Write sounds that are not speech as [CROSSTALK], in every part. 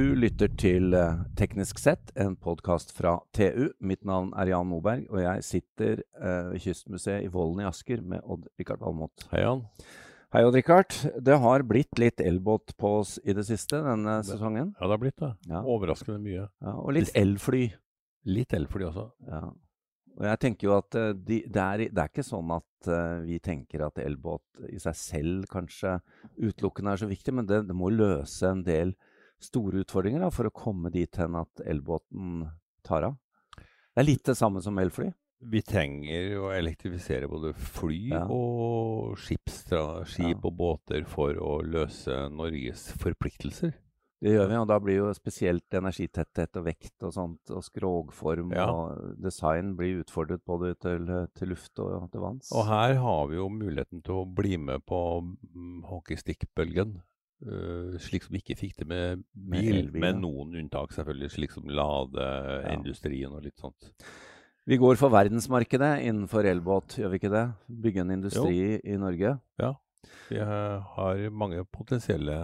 Du lytter til eh, Teknisk sett, en podkast fra TU. Mitt navn er Jan Moberg, og jeg sitter uh, ved Kystmuseet i Vollen i Asker med Odd-Rikard Valmot. Hei, Jan. Hei, Odd-Rikard. Det har blitt litt elbåt på oss i det siste denne det, sesongen. Ja, det har blitt det. Ja. Overraskende mye. Ja, og litt elfly. Litt elfly også. Ja. Og jeg tenker jo at uh, de, det, er, det, er, ikke sånn at uh, vi tenker at elbåt i seg selv kanskje utelukkende er så viktig, men det, det må løse en del store utfordringer da, for å komme dit hen at elbåten tar av. Det er litt det samme som elfly. Vi trenger å elektrifisere både fly ja. og skipstra, skip ja. og båter for å løse Norges forpliktelser. Det gjør vi, og da blir jo spesielt energitetthet og vekt og sånt, og skrogform ja. og design blir utfordret både til, til, luft og til vanns. Og her har vi jo muligheten til å bli med på hockeystikkbølgen. hockeystick-bølgen. Uh, slik som ikke fikk det med bil, med, med noen unntak selvfølgelig, slik som ladeindustrien ja. og litt sånt. Vi går for verdensmarkedet innenfor elbåt, gjør vi ikke det? Bygge en industri jo. i Norge. Ja, vi har mange potensielle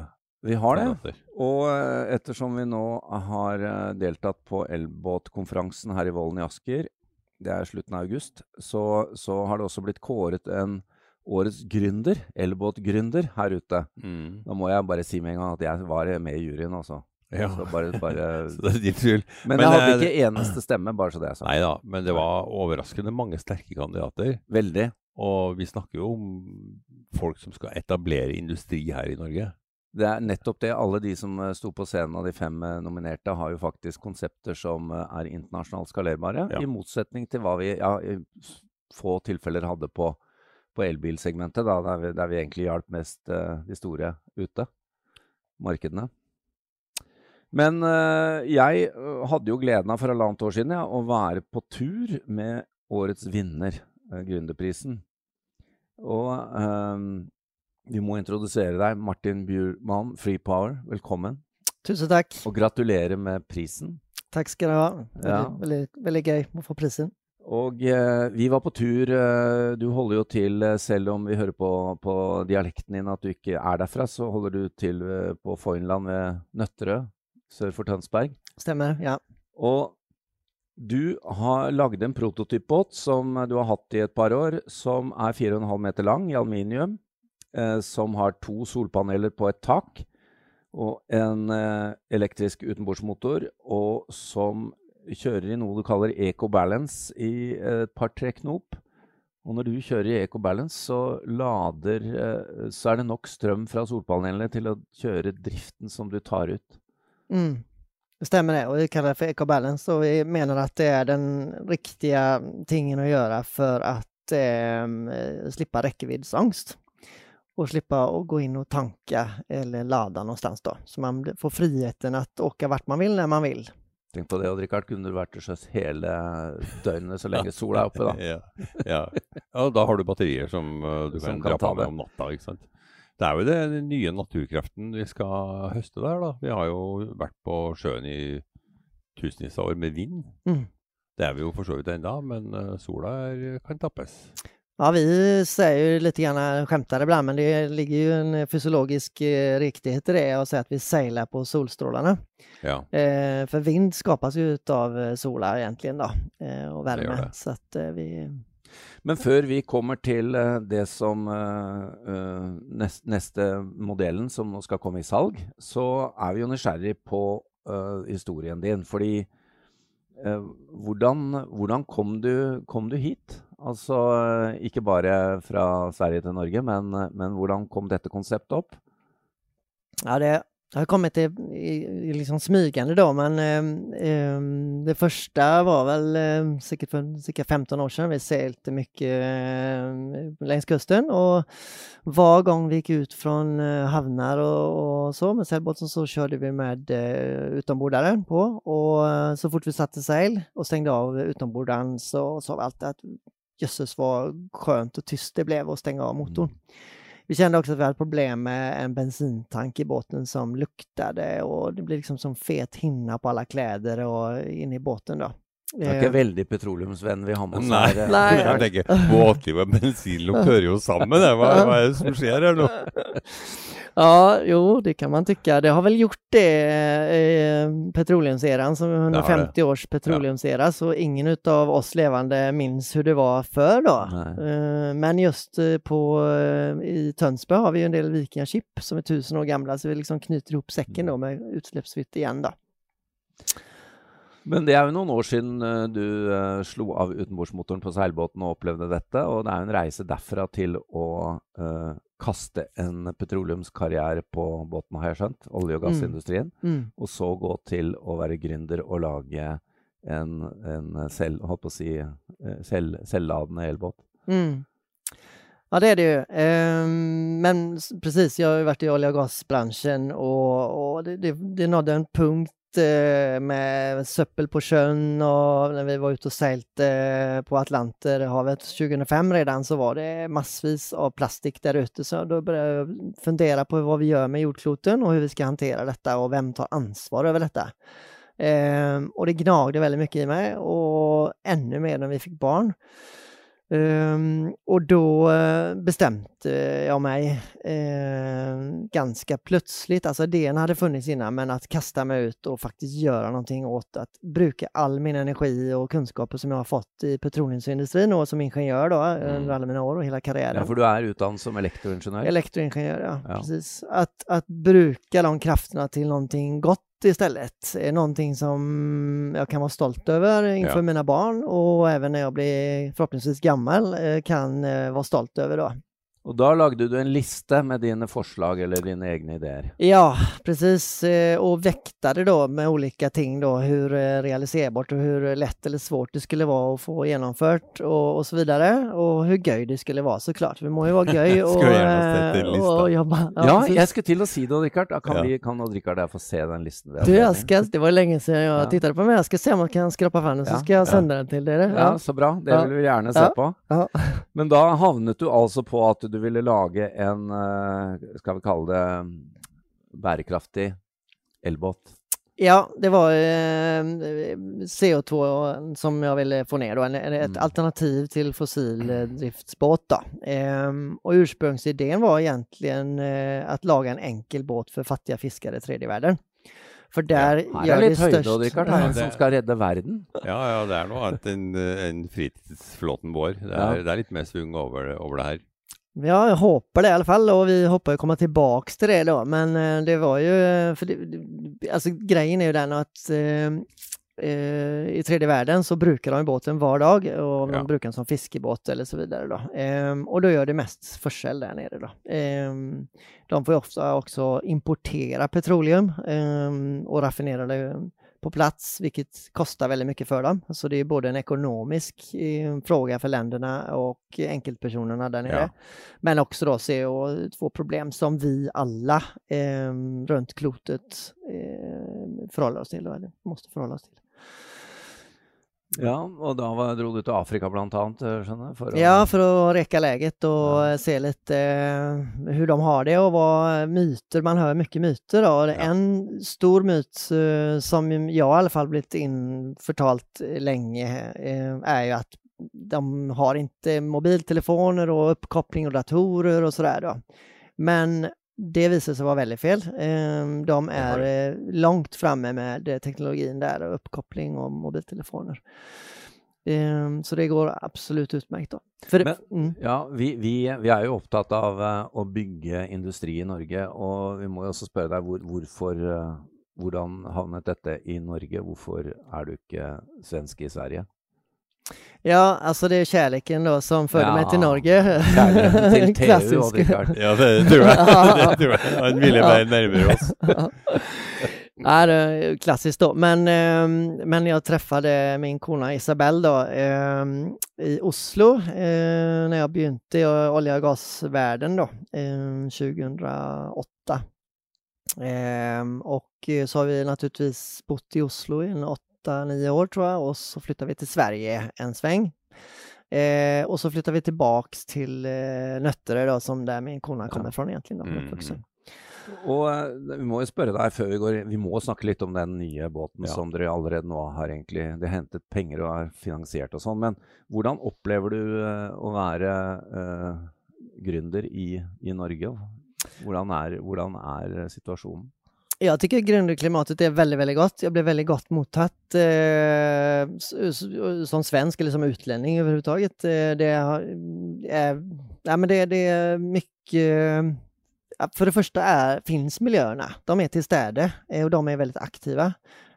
Vi har det. Og uh, ettersom vi nå har deltatt på elbåtkonferansen her i Vollen i Asker, det er slutten av august, så, så har det også blitt kåret en årets gründer, elbåtgründer, her ute. Mm. Da må jeg bare si med en gang at jeg var med i juryen, altså. Ja. Så bare, bare... [LAUGHS] så det er din skyld. Men, men, jeg hadde ikke eneste stemme, bare så det er sagt. Nei da, men det var overraskende mange sterke kandidater. Veldig. Og vi snakker jo om folk som skal etablere industri her i Norge. Det er nettopp det. Alle de som eh, sto på scenen av de fem eh, nominerte, har jo faktisk konsepter som eh, er internasjonalt skalerbare, ja. i motsetning til hva vi ja, i få tilfeller hadde på på elbilsegmentet, da, der vi, der vi, egentlig hjalp mest uh, de store ute, markedene. Men uh, jeg eh, hadde jo gleden av for halvannet år siden ja, å være på tur med årets vinner, uh, Gründerprisen. Og vi må introdusere deg, Martin Bjurman, Free Power. Velkommen. Tusen takk. Og gratulerer med prisen. Takk skal du ha. Veldig, ja. veldig, veldig gøy å få prisen. Og eh, vi var på tur. Eh, du holder jo til, eh, selv om vi hører på, på, dialekten din at du ikke er derfra, så holder du til eh, på Foynland ved Nøtterøy sør for Tønsberg. Stemmer, ja. Og du har lagd en prototypbåt som du har hatt i et par år, som er 4,5 meter lang i aluminium, eh, som har to solpaneler på et tak og en eh, elektrisk utenbordsmotor, og som kjører i noe du kaller eco-balance i et par-tre knop. Og når du kjører i eco-balance, så, lader, eh, så er det nok strøm fra solpanelene til å kjøre driften som du tar ut. Mm. Det stemmer det, og vi kaller det for eco-balance. Og vi mener at det er den riktige tingen å gjøre for at eh, slippe rekkeviddsangst. Og slippe å gå inn og tanke eller lade noe sted. Så man får friheten å åke hvert man vil, når man vil. Tenk på det, Odd Rikard. kunne du vært til sjøs hele døgnet så [LAUGHS] lenge sola er oppe, da. ja, ja. ja, da har du batterier som uh, [LAUGHS] du som kan, kan dra på med om natta, ikke sant. Det er jo det, den nye naturkraften vi skal høste der, da. Vi har jo vært på sjøen i tusenvis av år med vind. Mm. Det er vi jo for så vidt ennå, men uh, sola er, kan tappes. Ja, vi säger ju lite grann, skämtar ibland, men det ligger ju en fysiologisk eh, riktighet i det att säga att vi seiler på solstrålarna. Ja. Eh, för vind skapas ju av eh, sola egentligen då, eh, och värme. Det det. Så att eh, vi... Men før vi kommer til eh, det som nest, neste modellen som skal komme i salg, så er vi jo nysgjerrig på historien din. Fordi hvordan, hvordan kom, du, kom du hit? Altså ikke bare fra Sverige til Norge, men, men hvordan kom dette konseptet opp? Ja, det har kommet i, i, liksom smygende da. men eh, det første var vel eh, sikkert for ca 15 år siden. Vi seilte mye eh, langs kusten og hver gang vi gikk ut fra eh, havner og, og, så med seilbåten så kjørte vi med eh, utenborderen på og eh, så fort vi satte seil og stengte av utenborderen, så sa vi alltid at jösses vad skönt och tyst det blev att stänga av motorn. Mm. Vi kände också att vi hade problem med en bensintank i båten som luktade och det blev liksom som fet hinna på alla kläder och inne i båten då. Det er ikke veldig petroleumsvenn vi har med oss Nei. her. [LAUGHS] Nei. Jeg tenker, Båtliv og bensinlukt hører jo sammen. Hva, hva er det som skjer her nå? [LAUGHS] Ja, jo, det kan man tycka. Det har väl gjort det i petroleumseran, som 150 års petroleumsera, ja. så ingen av oss levande minns hur det var förr då. Nej. men just eh, på, eh, i Tönsberg har vi en del vikingaskip som är tusen år gamla, så vi liksom knyter ihop säcken då med utsläppsfritt igen då. Men det er jo noen år siden du uh, slo av utenbordsmotoren på seilbåten og opplevde dette. Og det er jo en reise derfra til å uh, kaste en petroleumskarriere på båten, har jeg skjønt. Olje- og mm. gassindustrien. Mm. Mm. Og så gå til å være gründer og lage en, en selv, holdt på å si, selv, selvladende elbåt. Mm. Ja, det är det ju. Ehm, men precis, jag har ju varit i olje- och gasbranschen och, och det, det, det nådde en punkt Eh, med söppel på sjøen, og når vi var ute og seilte eh, på Atlanterhavet 2005 redan så var det massvis av plastik der ute. Så da begynte jeg å fundere på hva vi gjør med jordkloten og hvordan vi skal håndtere dette, og hvem tar ansvar over dette. Eh, og det gnagde veldig mye i meg, og enda mer når vi fikk barn. Um, och då uh, bestämde jag mig uh, ganska plötsligt, alltså idén hade funnits innan, men att kasta mig ut och faktiskt göra någonting åt att bruka all min energi och kunskaper som jag har fått i petroleumsindustrin och som ingenjör då mm. under alla mina år och hela karriären. Ja, för du är utdannet som elektroingenjör? Elektroingenjör, ja, ja. precis. Att, att bruka de krafterna till någonting gott istället. är Någonting som jag kan vara stolt över inför ja. mina barn och även när jag blir förhoppningsvis gammal eh, kan eh, vara stolt över då. Och då lagde du en lista med dina förslag eller dina egna idéer? Ja, precis. Og och väktade då med olika ting då, hur eh, realiserbart och hur lätt eller svårt det skulle vara att få genomfört och, och så vidare. Och hur göj det skulle vara såklart. Vi må ju vara göj och, och, och jobba. Ja, ja jag skulle till att säga det Rickard. Kan, ja. vi, kan Rickard få se den listan? Du, jag ska, det var länge sedan jag ja. tittade på den, jag ska se om jag kan skrapa fram den så ska jag sända den till dig. Ja. så bra. Det vill vi gärna se på. Men då havnet du alltså på att du du ville lage en, eh, skal vi kalle det, bærekraftig elbåt? Ja, det var eh, CO2 som jag ville få ner då, ett mm. alternativ til fossildriftsbåt. Og och ursprungsidén var egentligen eh, att laga en enkel båt for fattige fiskere i tredje verden. For der ja, Her er litt høyde, Han som skal redde verden. Ja, ja, det er noe annet enn en fritidsflåten vår. Det er, ja. det er litt mer svung over, over det her. Ja, jag håper det i alla fall och vi hoppas ju komma tillbaks till det då. Men eh, det var ju, för det, alltså grejen är ju den att eh, eh, i tredje världen så brukar de båten var dag och de ja. brukar den som fiskebåt eller så vidare då. Eh, och då gör det mest försälj där nere då. Eh, de får ju ofta också importera petroleum eh, och raffinera det på plats, vilket kostar väldigt mycket för dem. Så det är både en ekonomisk eh, fråga för länderna och enkeltpersonerna där nere. Ja. Men också då CO2-problem som vi alla eh, runt klotet eh, förhåller oss till, eller måste förhålla oss till. Ja, og da var, dro du til Afrika annet? eh, för att... Ja, for å rekke läget og ja. se litt eh, hvordan de har det og hva myter, man hører mye myter Og Ja. En stor myt eh, som jeg i alle fall blitt innfortalt lenge, eh, er jo at de har ikke mobiltelefoner og oppkobling og datorer og sådär då. Men det visade sig vara väldigt fel. Ehm, de är langt långt framme med teknologin där och uppkoppling och mobiltelefoner. Ehm, så det går absolutt utmerket. För Men, mm. ja, vi, vi, vi, er jo opptatt av å bygge industri i Norge, og vi må også spørre deg hvor, hvorfor uh, Hvordan havnet dette i Norge? Hvorfor er du ikke svensk i Sverige? Ja, altså det er kjærligheten da som förde ja, meg til Norge. Kjærligheten til [LAUGHS] TU-Rikard. Richard. Ja, det tror jeg. [LAUGHS] det tror jeg. Han ville være nærmere oss. [LAUGHS] Ja, det er klassisk, da. Men, eh, men jeg traff min kona Isabel da, eh, i Oslo eh, jeg jag begynte i olje- og gasvärlden då, 2008. Og och så har vi naturligvis bott i Oslo i en åtta, nio år tror jag och så flyttade vi till Sverige en sväng. Eh, och så flyttade vi tillbaks till eh, Nötterö då, som där min kona kommer från egentligen. Då, mm. Og eh, vi må jo spørre deg før vi går Vi må snakke litt om den nye båten ja. som dere allerede nå har egentlig Det hentet penger og har finansiert og sånn. Men hvordan opplever du uh, å være eh, gründer i, i Norge? Hvordan er, hvordan er situasjonen? Jeg tycker grundklimatet er veldig, veldig godt. Jeg ble veldig godt mottatt eh, som svensk eller som utlending överhuvudtaget. Eh, det er, ja, men det, det er mye For det første er, finns. De er til stede, eh, og de er veldig aktive.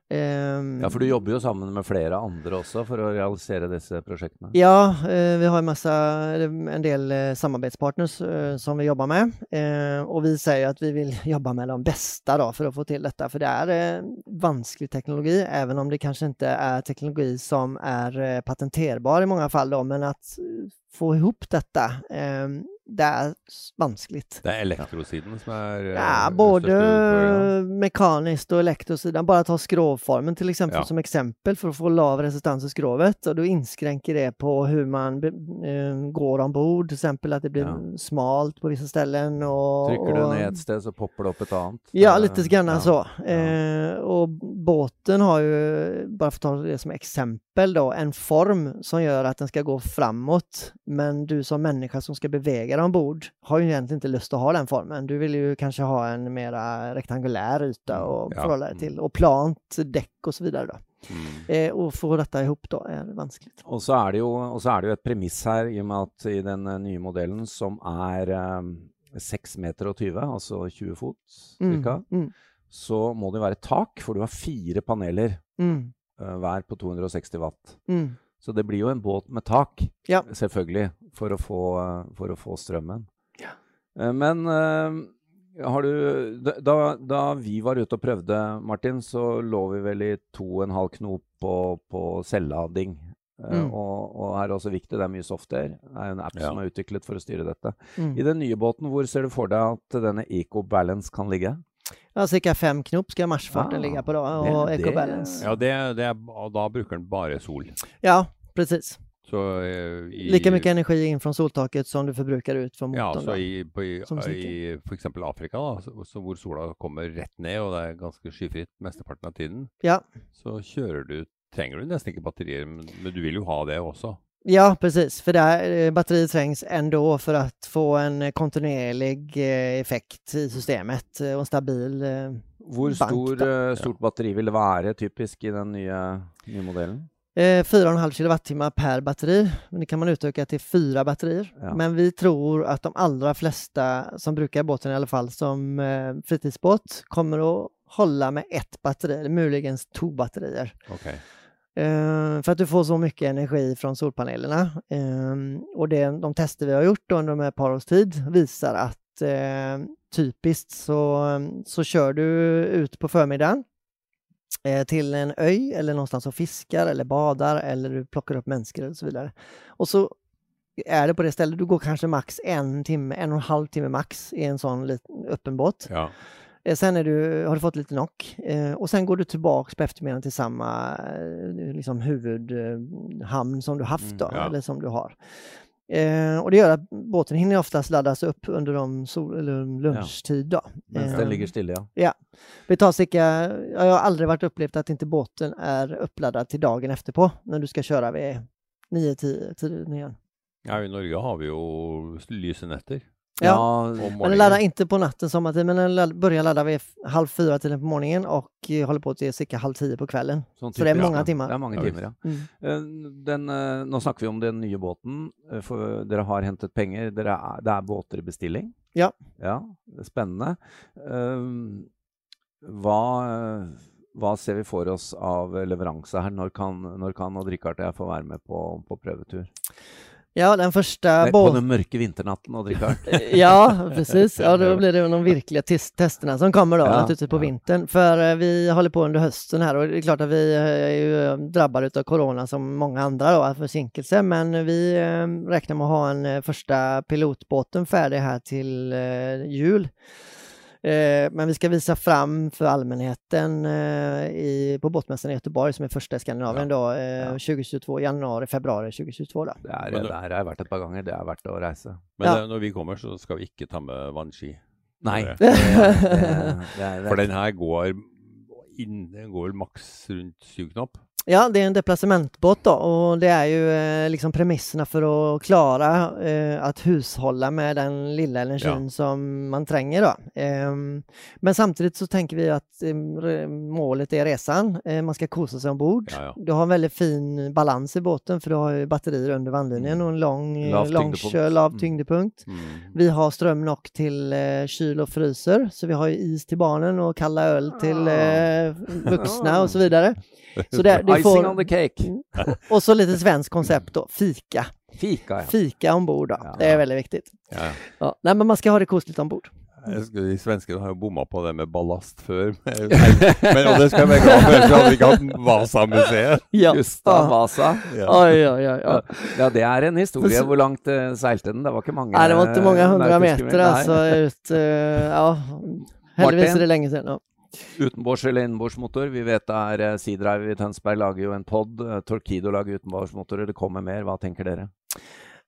Um, ja, for du jobber jo sammen med flere andre også for å realisere disse prosjektene? Ja, uh, vi har masse, en del uh, samarbeidspartners uh, som vi jobber med. og vi sier at vi vil [LAUGHS] jobbe med de beste da, for å få til dette. For det er vanskelig teknologi, even om det kanskje ikke er teknologi som er patenterbar i mange fall. Da, men at få ihop dette det er vanskelig. Det er elektrosiden som er Ja, eh, både mekanisk og elektrosiden. Bare ta skrovformen til eksempel, ja. som eksempel for å få lav resistans i skrovet. Og du innskrenker det på hvordan man uh, går om bord, f.eks. at det blir ja. smalt på visse steder. Trykker du ned et sted, så popper det opp et annet? Ja, litt grann ja. så. Uh, og båten har jo, bare for å ta det som eksempel, da, en form som gjør at den skal gå framåt, men du som menneske som skal bevege deg ombord har jo egentlig ikke lyst til å ha den formen. Du vil jo kanskje ha en mer rektangulær yta mm, ja. forholde dig til, og plant dekk Då. Mm. Eh, å få dette i hop da er vanskelig. Og så er, det jo, er det jo et premiss her, i og med at i den eh, nye modellen, som er um, eh, 6 meter og 20, altså 20 fot cirka, mm. mm. så må det være tak, for du har fire paneler uh, hver på 260 watt. Så det blir jo en båt med tak, ja. selvfølgelig, for å få, for å få strømmen. Ja. Eh, men uh, har du da, da, vi var ute og prøvde, Martin, så lå vi vel i 2,5 knop på, på selvlading. Eh, mm. og, og, her er også viktig, det er mye software. Det er en app ja. som er utviklet for å styre dette. Mm. I den nye båten, hvor ser du for deg at denne Eco Balance kan ligge? Ja, Ca. fem knop skal marsjfarten ah, ligge på, da, og ecobalance. Ja, det, det er, og da bruker den bare sol? Ja, precis. Så, eh, i, Lika mye energi inn fra soltaket som du forbruker ut fra motoren. Ja, så i, på, i, i f.eks. Afrika, da, så, så hvor sola kommer rett ned, og det er ganske skyfritt mesteparten av tiden, ja. så kjører du Trenger du nesten ikke batterier, men, men du vil jo ha det også. Ja, precis. För där, eh, batteriet trengs ändå for å få en kontinuerlig eh, effekt i systemet og en stabil Hvor stor, bank, stort batteri vil det være typisk i den nye, nye modellen? 4,5 kWh per batteri. Men det kan man utöka till fyra batterier. Ja. Men vi tror att de allra flesta som brukar båten i alla fall som eh, fritidsbåt kommer att hålla med ett batteri, eller möjligen två batterier. Okay. Eh, för att du får så mycket energi från solpanelerna. Eh, och det, de tester vi har gjort under ett par års tid visar att eh, typiskt så, så kör du ut på förmiddagen Eh, till en öj eller någonstans och fiskar eller badar eller du plockar upp människor och så vidare. Och så är det på det stället, du går kanske max en timme, en och en halv timme max i en sån liten öppen båt. Ja. Eh, sen du, har du fått lite knock eh, och sen går du tillbaks på eftermiddagen till samma liksom, huvudhamn som du haft då, mm, ja. eller som du har. Eh, och det gör att båten hinner oftast laddas upp under de sol eller lunchtid. Då. Mens den ligger stille, ja. Ja. Det tar cirka, jag har aldrig varit upplevt att inte båten är uppladdad till dagen efterpå när du ska köra vid 9-10 tiden igen. Ja, i Norge har vi jo lyse netter. Ja, men den laddar inte på natten sommartid, men den ladd, börjar ladda vid halv fyra tiden på morgonen och håller på til cirka halv tio på kvelden. Sånn så det er mange timer. Det er mange timer, ja. Mm. Eh, den, eh, nå snakker vi om den nye båten. Eh, for dere har hentet penger. Dere er, det er båter i bestilling? Ja. ja spennende. Hva, hva, ser vi for oss av leveranse her? Når kan, når kan Odd Rikard og jeg få være med på, på prøvetur? Ja, den första... På den mørke vinternatten och dricka Ja, precis. Ja, då blir det de virkelige tes testerna som kommer då, ja, naturligtvis på ja. vintern. För eh, vi håller på under høsten her, og det er klart at vi är ju eh, drabbade av corona som mange andre då, försinkelse. Men vi eh, räknar med å ha en første pilotbåten färdig her til jul. Eh, men vi ska visa fram för allmänheten eh, i, på båtmässan i Göteborg som är första i Skandinavien ja. då, eh, 2022, januari, februari 2022. Då. Det, er, det har jeg vært et par ganger, det er verdt å reise. Men ja. når vi kommer så skal vi ikke ta med vannski. Nei. Det, [LAUGHS] det, For den her går, inn, går maks rundt syv knop? Ja, det är en deplacementbåt då och det är ju eh, liksom premisserna för att klara eh, att hushålla med den lilla energin ja. som man tränger då. Eh, men samtidigt så tänker vi att eh, målet är resan. Eh, man ska kosa sig ombord. Ja, ja. Du har en väldigt fin balans i båten för du har batterier under vandlinjen og och en lång, lav lång tyngdepunkt. Lav mm. tyngdepunkt. Mm. Vi har ström nog till eh, kyl och fryser så vi har is till barnen och kalla öl till ah. vuxna och så [LAUGHS] vidare. Så det, det. Icing on the cake. Mm. [LAUGHS] Och så lite svenskt koncept då, fika. Fika, ja. Fika ombord då. Ja. Det är väldigt viktigt. Ja. Ja. Nej, men man ska ha det kosligt ombord. De svenskene har jo bomma på det med ballast før. [LAUGHS] [LAUGHS] Men, men og det skal jeg være glad for, så hadde vi ikke hatt Vasa-museet. Ja. Gustav Vasa. Ja. Oi, oi, oi, ja, det er en historie. Hvor langt uh, seilte den? Det var ikke mange Nei, det var ikke mange hundre meter, altså. Ut, uh, ja. Heldigvis er det lenge siden. Ja. Utenbords- eller innenbordsmotor. Vi vet det er Sea-Drive i Tønsberg lager jo en pod. Uh, Torkido lager utenbordsmotorer. Det kommer mer. Hva tenker dere?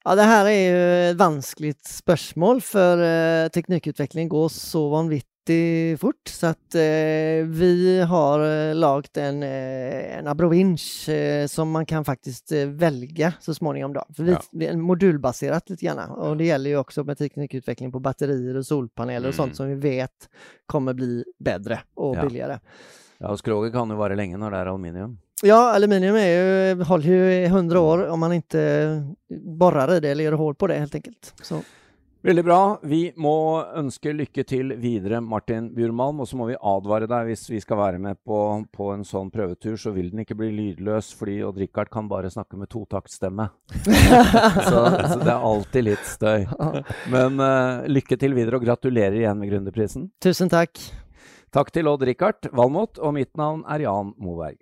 Ja, det her er jo et vanskelig spørsmål, for uh, teknikkutvikling går så vanvittig fort. Så att eh, vi har eh, lagt en, eh, en abrovinch eh, som man kan faktiskt eh, välja så småningom. Då. För vi, ja. vi är modulbaserat lite grann och det gäller ju också med teknikutveckling på batterier och solpaneler mm. och sånt mm. som vi vet kommer bli bättre och ja. billigare. Ja, och skroget kan ju vara länge när det är aluminium. Ja, aluminium är ju, håller ju i hundra år om man inte borrar i det eller gör hål på det helt enkelt. Så. Veldig bra. Vi må ønske lykke til videre, Martin Bjurmalm. Og så må vi advare deg hvis vi skal være med på, på, en sånn prøvetur, så vil den ikke bli lydløs, fordi Odd-Rikard kan bare snakke med totaktstemme. [LAUGHS] så, så, det er alltid litt støy. Men uh, lykke til videre, og gratulerer igjen med Gründerprisen. Tusen takk. Takk til Odd-Rikard Valmot, og mitt navn er Jan Moberg.